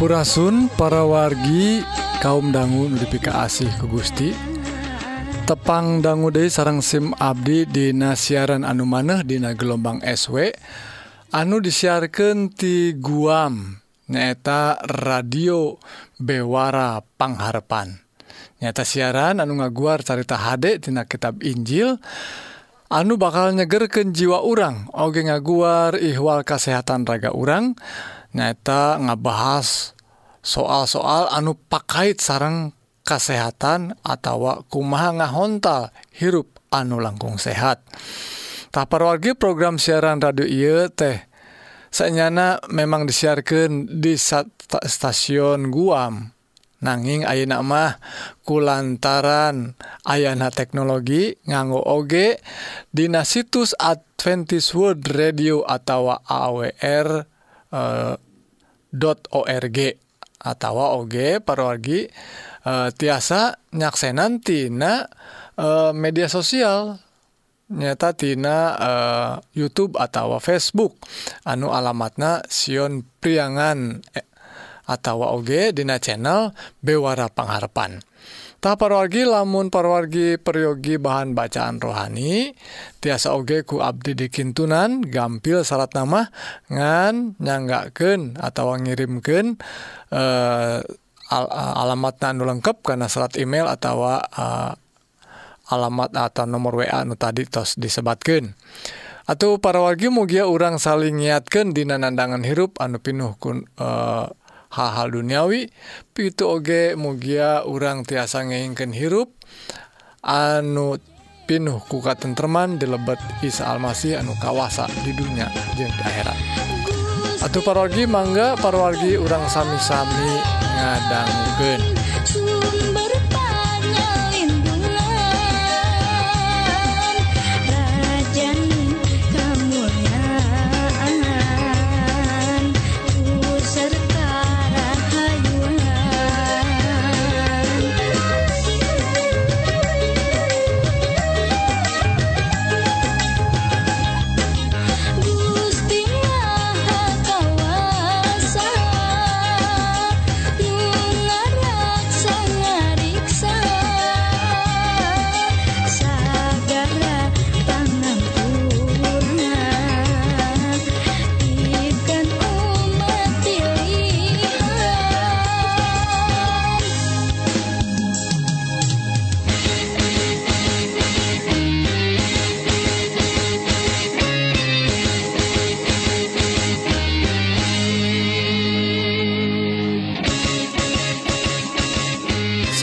Purasun para wargi kaum dangu nudipika asih ke Gusti. Tepang dangu De sarang SIM Abdi di siaran anu maneh Dina gelombang SW anu disiarkan ti Guam nyata radio Bewara Pangharpan. Nyata siaran anu ngaguar carita HD Tina kitab Injil. Anu bakal nyegerken jiwa urang. Oge ngaguar ihwal kesehatan raga urang. dan nyata ngabahas soal-soal anu pakait sarang kesehatan atau kumaha ngahontal hirup anu langkung sehat. Taparwargi program siaran radio I teh. Sayanyana memang disiarkan di stasiun Guam. Nanging Aak mah kulantaran Ayna teknologi nganggo oge Dina situs Adventist World radio atau AWR uh, .org atawa oge parwargi uh, tiasa nyaksenan tina uh, media sosial. Nyata tina uh, YouTube atau Facebook. Anu alamatna Sion Priangan eh, atawa oge dina channel Bewara Pangharpan. parwargi lamun parwargi peryogi bahan bacaan rohani tiasa oge ku Abdi dikintunan gampil salat nama ngan nyanggaken atau ngirimken eh, eh, alamat anu lengkap karena salat email atau eh, alamat atau nomor wa nu tadi tos disebatkan atau parwargi mugia orang saling nyiatkan di nandangan hirup anu pinuh kun hal-hal duniawi pitu oge mugia urang tiasa ngeinken hirup. Anu pinuh kuka tentman dilebet Isa Almasih anu kawasa di dunia jeung akhirat. Atuh parwargi mangga parwargi urang sami-sami ngadanggukeun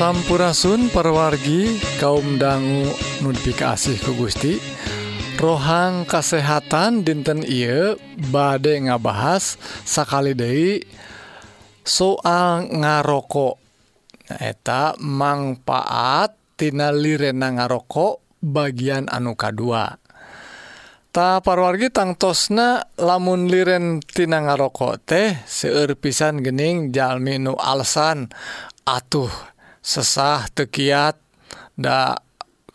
Sampurasun perwargi kaum dangu notifikasi ku Gusti. Rohang kasehatan dinten Ieu badai ngabahas sakali Dei soal ngarokok eta manfaattina lirena ngarokok bagian anuka 2 ta parwargi tangtosna lamun lirentina ngarokok teh seueur pisan gening Jalminu alasan atuh. sesah tekiat da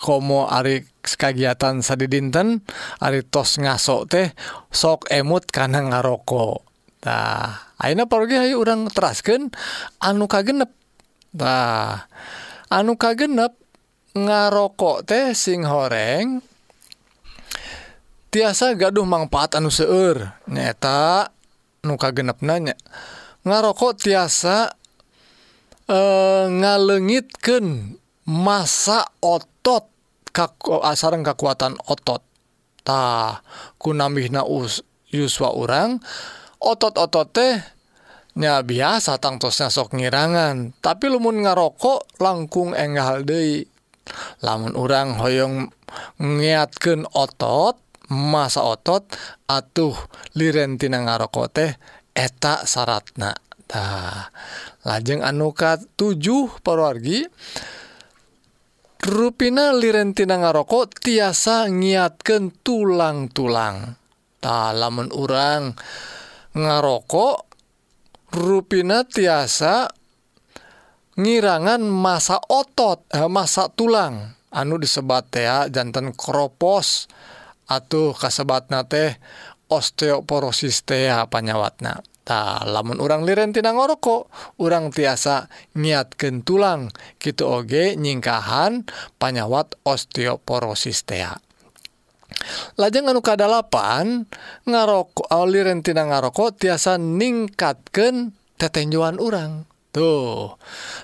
komo Ari kagiatan sad dinten Ari tos ngasok teh sok emut karena ngarokoktah Aina pergi orang terasken anu ka genep anu ka genep ngarokok teh sing horeng tiasa gaduh manfaat anu seueur. Nyata nuka genep nanya ngarokok tiasa eh ngalengitken masa otot kako asarang eh, kekuatan otottah kunamina Yuswa orang otot-otot tehnya biasa tangtosnya sok ngirangan. Tapi lumun ngarokok langkung enggak Haldei lamun orang hoyong ngiatken otot masa otot atuh lirentina ngarokok teh eta syaratna etaksyaratnatah lajeng anuka 7 perwargi ruina lirentina ngarokok tiasa ngiatken tulang-tulang. Lamun orang ngarokok ruina tiasa ngirangan masa otot eh, masa tulang. Anu disebat ya jantan kropos atau kasebat na teh osteoporosistea Ta lamun urang lirentina ngorokok urang tiasa niatken tulang. Gitu oge nyingkahan panyawat osteoporosis tea lajeng anu kadalapan ngarokok eh, lirentina ngarokok tiasa ningkatkan tetenjuan urang. Tuh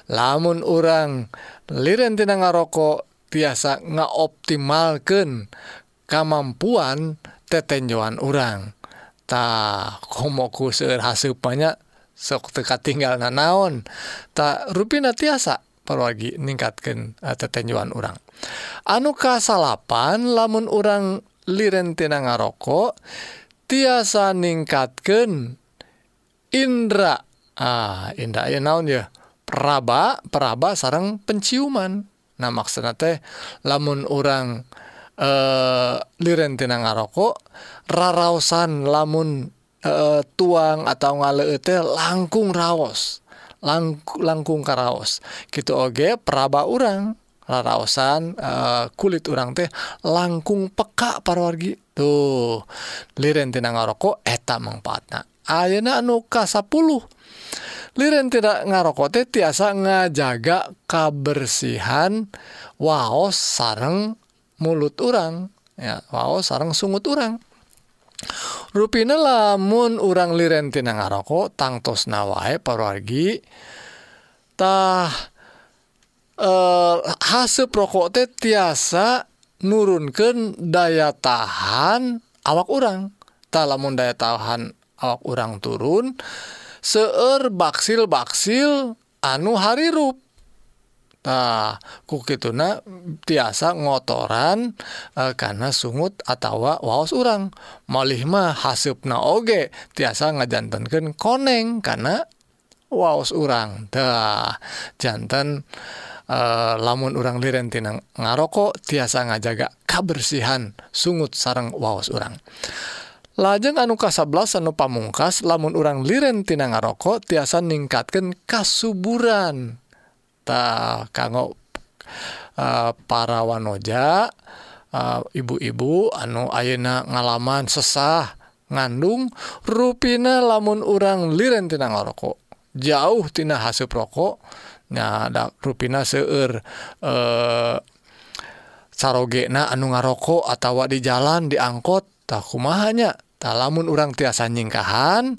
lamun urang lirentina ngarokok tiasa ngaoptimalkan kemampuan tetenjuan urang. tak homoku haseuppanya sok teka tinggal na naon. Tak ruina tiasa perwagi meningkatkan eh, tetenjuan orang anu kasalapan lamun orang lirentina ngarokok tiasa ningkatkan Indra. Ah Indra ya naon ya peraba peraba sarang penciuman. Nah maksudnya teh lamun orang eh lirentina ngarokok raraosan lamun eh, tuang atau ngaleete langkung raos. Langkung karaos. Gitu oge peraba orang raraosan eh, kulit orang teh langkung peka parwargi. Tuh lirentina ngarokok eta manfaatna ayeuna anu ka 10 liren tidak ngarokok teh tiasa ngajaga kabersihan waos sareng mulut orang ya wow sarang sungut orang Ruina lamun urang lirentina ngarokok tangtos nawae parwargitah eh hasil prokok teh tiasa nurunkan daya tahan awak orang tak lamun daya tahan awak orang turun seeur baksil baksil anu harirup Ah, kukituna tiasa ngotoran eh, karena sungut atautawa waos urang. Malihmah hasubna oge tiasa ngajantankan koneng karena waos urang. Dah jantan eh, lamun urang lirentinang ngarokok tiasa ngajaga kabersihan sungut sarang waos urang. Lajeng anu kasablas anu pamungkas lamun urang lirentina ngarokok tiasa ningkatkan kasuburan. ta kanggo eh, uh, para wanoja eh, ibu-ibu uh, anu ayeuna ngalaman sesah ngandung ruina lamun urang lirentina ngarokok. Jauhtina hasil rokoknya ada ruina seueur eh sarogena anu ngarokok atau di jalan diangkot tak kumahanya tak lamun urang tiasa nyingkahan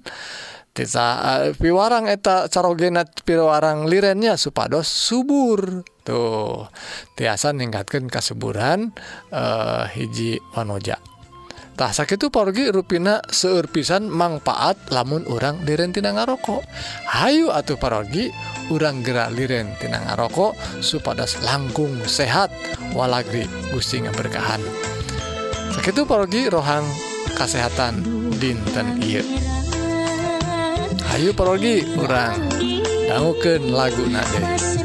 teza eh, piwarang eta carogenat piwarang lirennya supados subur. Tuh tiasa meningkatkan kesuburan eh, hiji Wanojatah sakit porgi ruina seurpisan manfaat lamun urang lirentina ngarokok. Hayu atau parogi urang gerak lirentina ngarokok supados langkung sehat walagri Gusti berkahan sakit porgi rohang kesehatan dinten Iye Ayu parorgi kurang. Dauken lagu nade?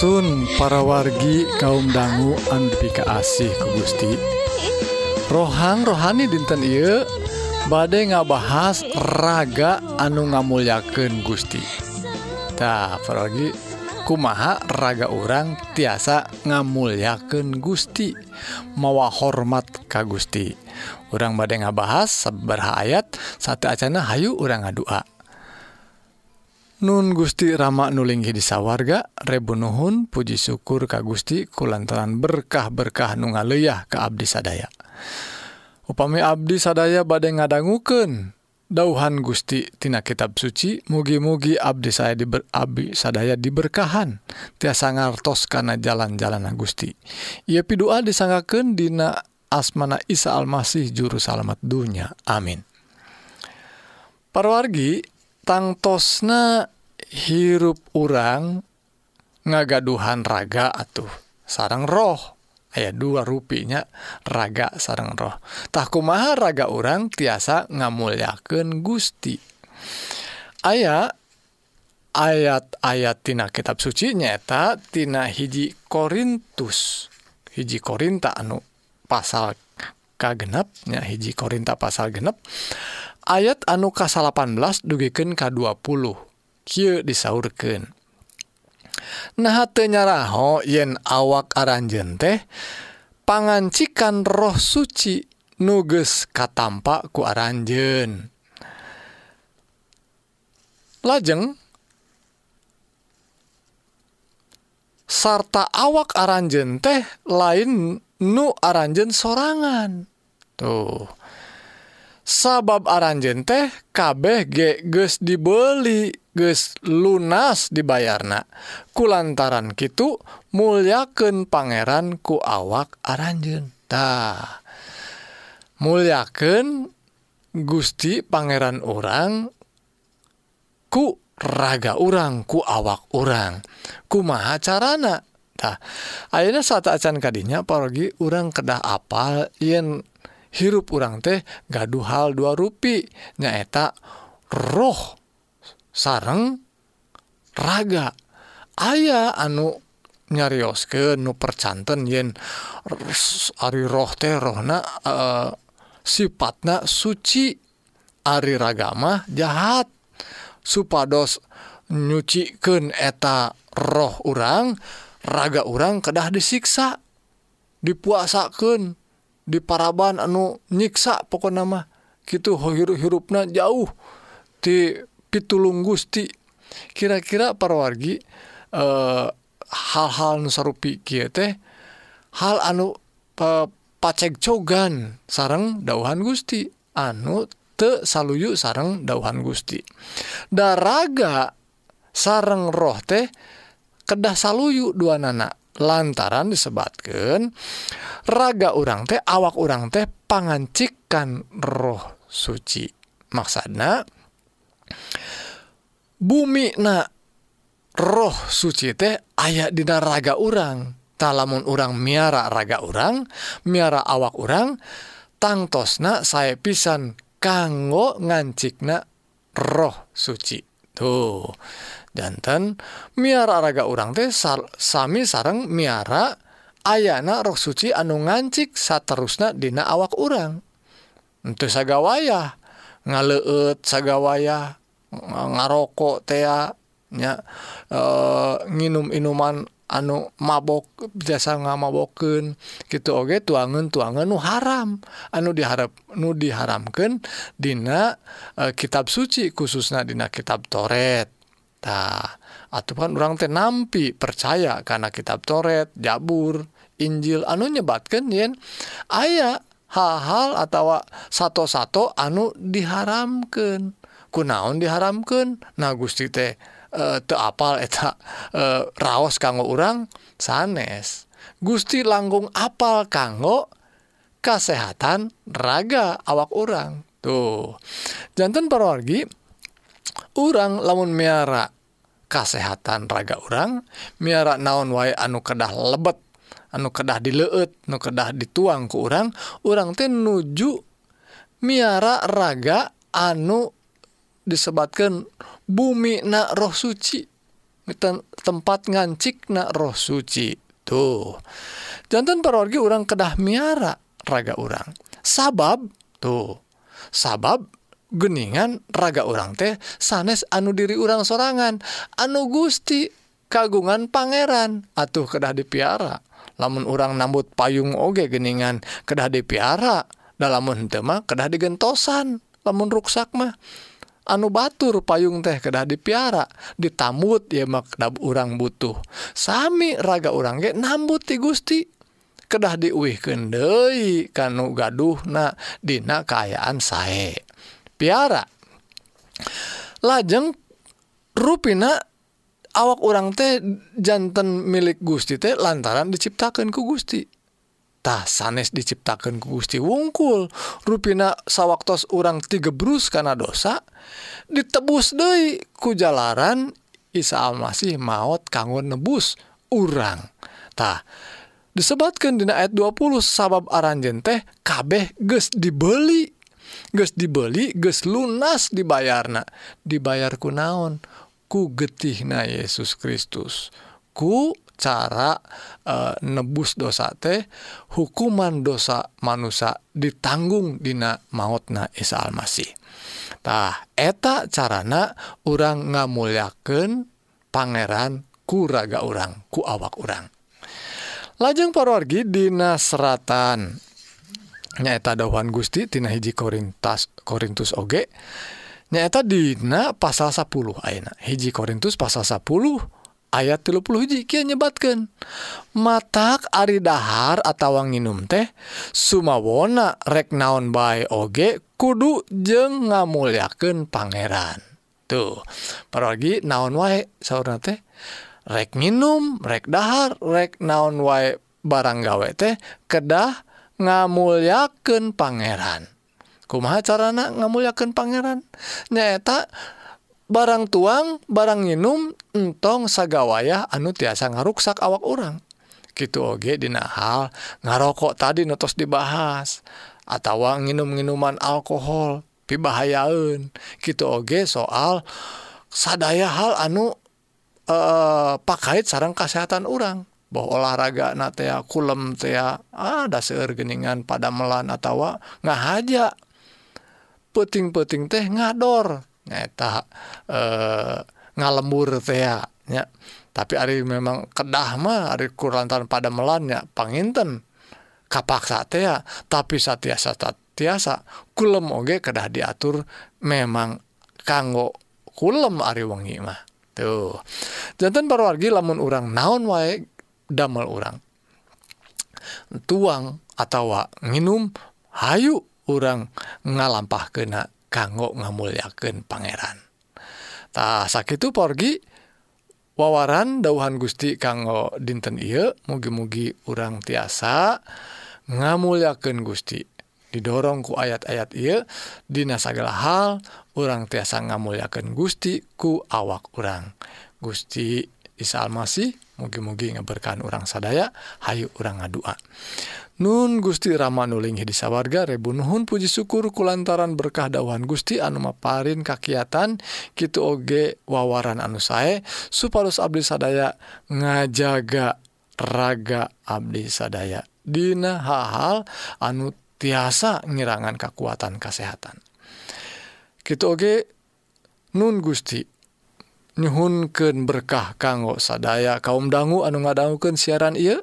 Sun para wargi kaum dangu andpika asih ke Gusti. Rohang rohani dinten Ieu badai ngabahas raga anu ngamulyaken Gustitah pergi kumaha raga orang tiasa ngamulyaken Gusti mawa hormat Ka Gusti. Orang badai ngabahas seberha ayat satu Acana Hayu orang ngadua Nun Gusti Rama sawwarga disawarga Rebunuhun Puji syukur Ka Gusti kulantaran berkah-berkah nu ngaleah ke Abdi sadaya. Upami Abdi sadaya badai ngadangguken dauhan Gustitina kitab suci mugi-mugi Abdi saya diberabi sadaya diberkahan tiasa ngartos karena jalan-jalan Gusti. Ia pidua disangaken Dina asmana Isa Almasih juru salamet dunya. Amin. Parwargi tangtosna hirup orang ngagaduhan raga atuh. Sarang roh. Aya dua rupinya raga sarang roh. Takumaha raga orang tiasa ngamulyaken Gusti. Aya ayat-ayat tina kitab suci nyata tina hiji Korintus. Hiji Korinta anu pasal kagenapnya hiji Korinta pasal genep. ayat anu ka-18 dugiken ka20 Ky disaurken nah tenyaraho yen awak aranjen teh pangancikan roh suci nuges katampak ku aranjen lajeng sarta awak aranjen teh lain nu aranjen sorangan. Tuh. sabab aranjen teh kabeh ge geus dibeli geus lunas dibayarna. Kulantaran kitu mulyakeun pangeran ku awak aranjen tah. Mulyakeun Gusti Pangeran orang ku raga orang ku awak orang kumaha carana tah. Akhirnya saat acan kadinya pergi orang kedah apal yen hirup urang teh gaduh hal dua rupi. Nyaeta roh sareng raga. Aya anu nyarios ke nu percanten yen Ari roh teh rohna uh, sifatna suci. Ari ragama jahat. Supados nyuciken eta roh orang raga orang kedah disiksa dipuasaken di paraban anu nyiksa pokok nama gitu hirupna jauh di pitulung Gusti. Kira-kira para wargi eh, hal-hal e, nusarupi kieu teh hal anu e, pacek cogan sarang dauhan Gusti. Anu te saluyu sarang dauhan Gusti. Daraga sarang roh teh kedah saluyu dua nana lantaran disebabkan raga orang teh awak orang teh pangancikan roh suci. Maksudna bumi na roh suci teh aya di raga orang talamun orang miara raga orang miara awak orang tangtosna saya pisan kanggo ngancikna roh suci. Tuh jantan miara raga urang teh sami sareng miara ayana roh suci anu ngancik saterusna dina awak urang. Untuk sagawayah ngaleut sagawayah ngarokok teanya e, eh, nginum inuman anu mabok biasa nga maboken gitu oge tuangan tuangan nu haram. Anu diharap nu diharamkan Dina e, kitab suci khususnya Dina kitab Toret. Tah atau kan orang teh nampi percaya karena kitab toret jabur Injil anu nyebatkan yen aya hal-hal atau satu-satu anu diharamkan kunaon diharamkan nah Gusti teh te apal eta raos kanggo orang sanes. Gusti langgung apal kanggo kesehatan raga awak orang tuh. Jantan parwargi urang lamun miara kesehatan raga orang miara naon wae anu kedah lebet anu kedah dileut nu kedah dituang ke urang orang teh nuju miara raga anu disebatkan bumi na roh suci tempat ngancik na roh suci tuh. Jantan parorgi orang kedah miara raga orang sabab tuh sabab geningan raga orang teh sanes anu diri urang sorangan anu Gusti kagungan Pangeran. Atuh kedah dipiara. Lamun urang nambut payung oge geningan kedah dipiara. Dalamun tema kedah digentosan. Lamun ruksak mah anu batur payung teh kedah dipiara. Ditambut ya makdab urang butuh. Sami raga urang ge nambut ti Gusti. Kedah diuih kendei kanu gaduh na dina kaayaan sae. piara. Lajeng ruina awak orang teh jantan milik Gusti teh lantaran diciptakan Gusti. Tah sanes diciptakan ku Gusti wungkul. Ruina sawwaktos orang tiga brus karena dosa ditebus deui ku jalaran Isa Almasih maut kanggo nebus urang. Tah disebatkan dina ayat 20 sabab aranjen teh kabeh geus dibeli. geus dibeli geus lunas dibayarna. Dibayar ku naon? Ku getihna Yesus Kristus. Ku cara eh, nebus dosa teh hukuman dosa manusia ditanggung dina mautna Isa Almasihtah eta carana orang ngamuliaken Pangeran kuraga orang ku awak orang lajeng parorgi Dina Seratan. nyaeta dawan Gustitina hiji Korintas Korintus oge. Nyaeta Dina pasal 10 Aak hiji Korintus pasal 10 ayat 30 hiji Kia nyebatkan matak Ari dahar atau nginum teh Sumawona reknaon by oge kudu jeng ngamuliaken Pangeran. Tuh pergi naon wa sauna teh? Rek minum rek dahar rek naon wa barang gawe teh kedah ngamuliaken Pangeran. Kumaha carana ngamuliaken Pangeran? Nyata barang tuang barang minum entong sagawayah anu tiasa ngaruksak awak orang gitu oge dina hal ngarokok tadi notos dibahas atau nginum-minuman alkohol pibahayaun gitu oge soal sadaya hal anu eh, pakait sarang kesehatan orang bahwa olahraga na tea ya, kulem tea ya, ada ah, seueur geningan pada melan atau ngahaja. Peting-peting teh ngador. Nyata e, eh, ngalembur tea ya tapi hari memang kedah mah hari kurantan pada melannya panginten. Kapaksa teh ya, tapi satiasa satiasa kulem oge kedah diatur memang kanggo kulem ari wengi mah. Tuh. Jantan parwargi lamun orang naon wae damel orang tuang atau minum Hayu orang ngalampah kena kanggo ngamuliaken pangerantah sakit porgi wawaran dauhan Gusti kanggo dinten I mugi-mugi orang tiasa ngamuliaken Gusti. Didorongku ayat-ayat I dinasagala hal orang tiasa ngamuliaken Gusti ku awak orang Gusti Isa Almasih mugi-mugi ngeberkan orang sadaya Hayu orang ngadua. Nun Gusti Rama nuling hidis sawarga Rebunuhun puji syukur kulantaran berkah dawan Gusti anu maparin kakiatan Kitu oge wawaran anu sae Supados abdi sadaya ngajaga raga abdi sadaya. Dina hal-hal anu tiasa ngirangan kekuatan kesehatan Kitu oge Nun Gusti nyhunken berkah kanggo sadaya. Kaum dangu anu ngadangguken siaran ia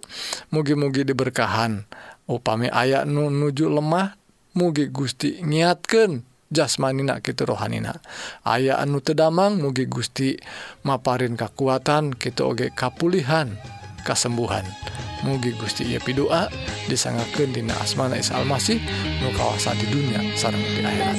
mugi-mugi diberkahan. Upami aya nu nuju lemah mugi Gusti nyiatkan jasmanina gitu rohanina. Aya anu tedamang mugi Gusti maparin kekuatan kita oge kapulihan kesembuhan mugi Gusti ia pidoa disangaken dina asmana Isa Almasih nu kawasan di dunia sarang di akhirat.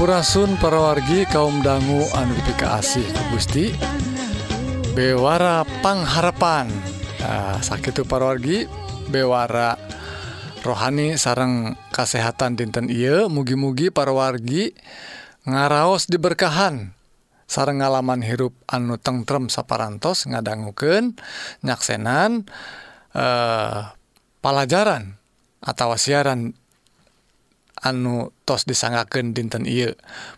Hampurasun parawargi kaum dangu anufikasi Gusti. Bewara pangharapan. Nah, sakit parawargi bewara rohani sarang kasehatan dinten Iye mugi-mugi parawargi ngaraos diberkahan. Sarang ngalaman hirup anu tengrem saparantos ngadangguken nyaksenan eh, pelajaran atau siaran anu tos disangaken dinten I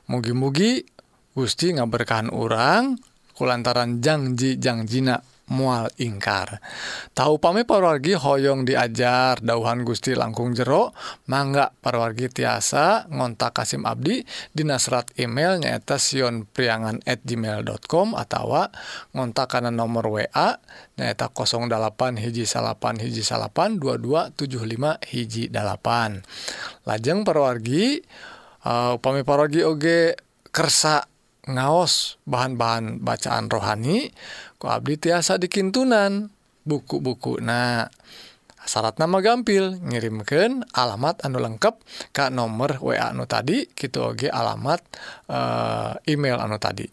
mugi-mugi Gusti ngaberkahan orang kulantaran janji janjina mual ingkar. Tahu pame parawargi Hoong diajar. Dahuhan Gusti langkung jero. Mangga parawargi tiasa ngontak Kasim Abdi Dinasrat email nyaetasion priangan@ gmail.com atau ngontak kanan nomor wa nyaeta 08 hiji salapan hiji salapan 2275 hijjipan lajeng perwargi upami paragi Ogekersa ngaos bahan-bahan bacaan rohani ku Abdi tiasa dikintunan buku-buku nah syarat nama gampil ngirimkan alamat anu lengkap Ka nomor wa anu tadi gitu Oge alamat e, email anu tadi.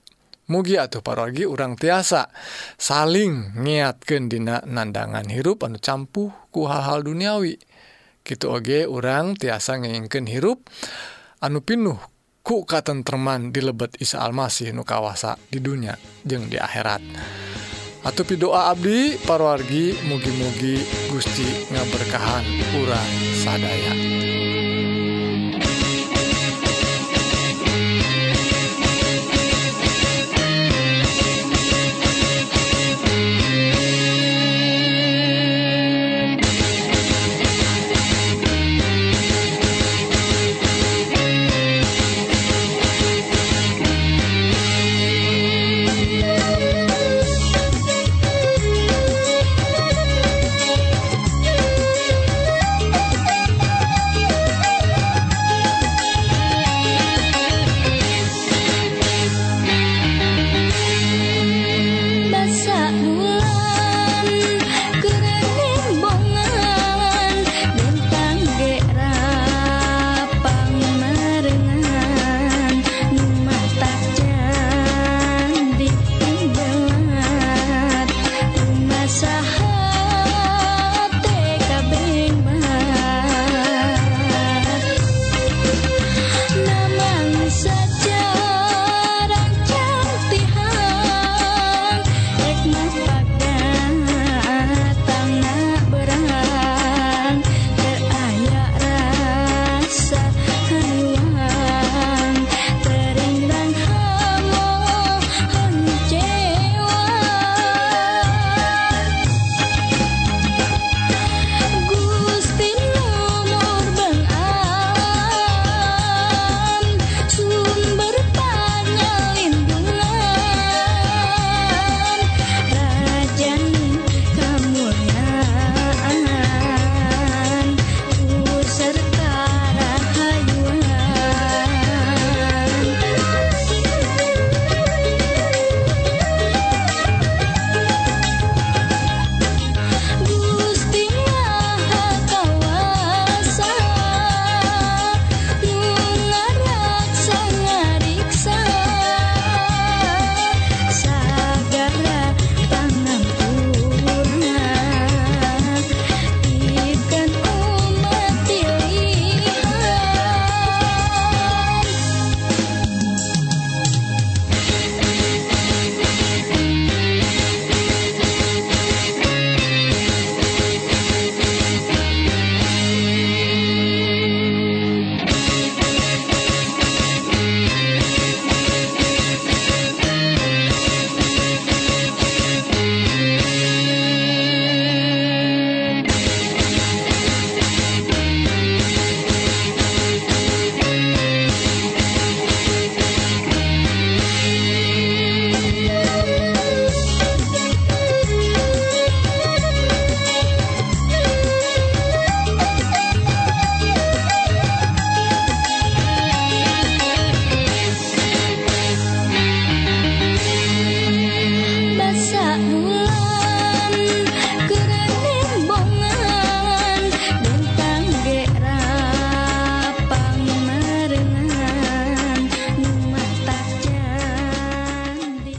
Mugi atuh parogi urang tiasa saling ngiatkan dina nandangan hirup anu campuh ku hal-hal duniawi. Gitu Oge orang tiasa ngingken hirup anu pinuh ku katentman dilebet Isa Almasih nukawasa di dunia jeung di akhirat. Atupi doa Abdi parwargi mugi-mugi Gusti ngaberkahan kurang sadaya.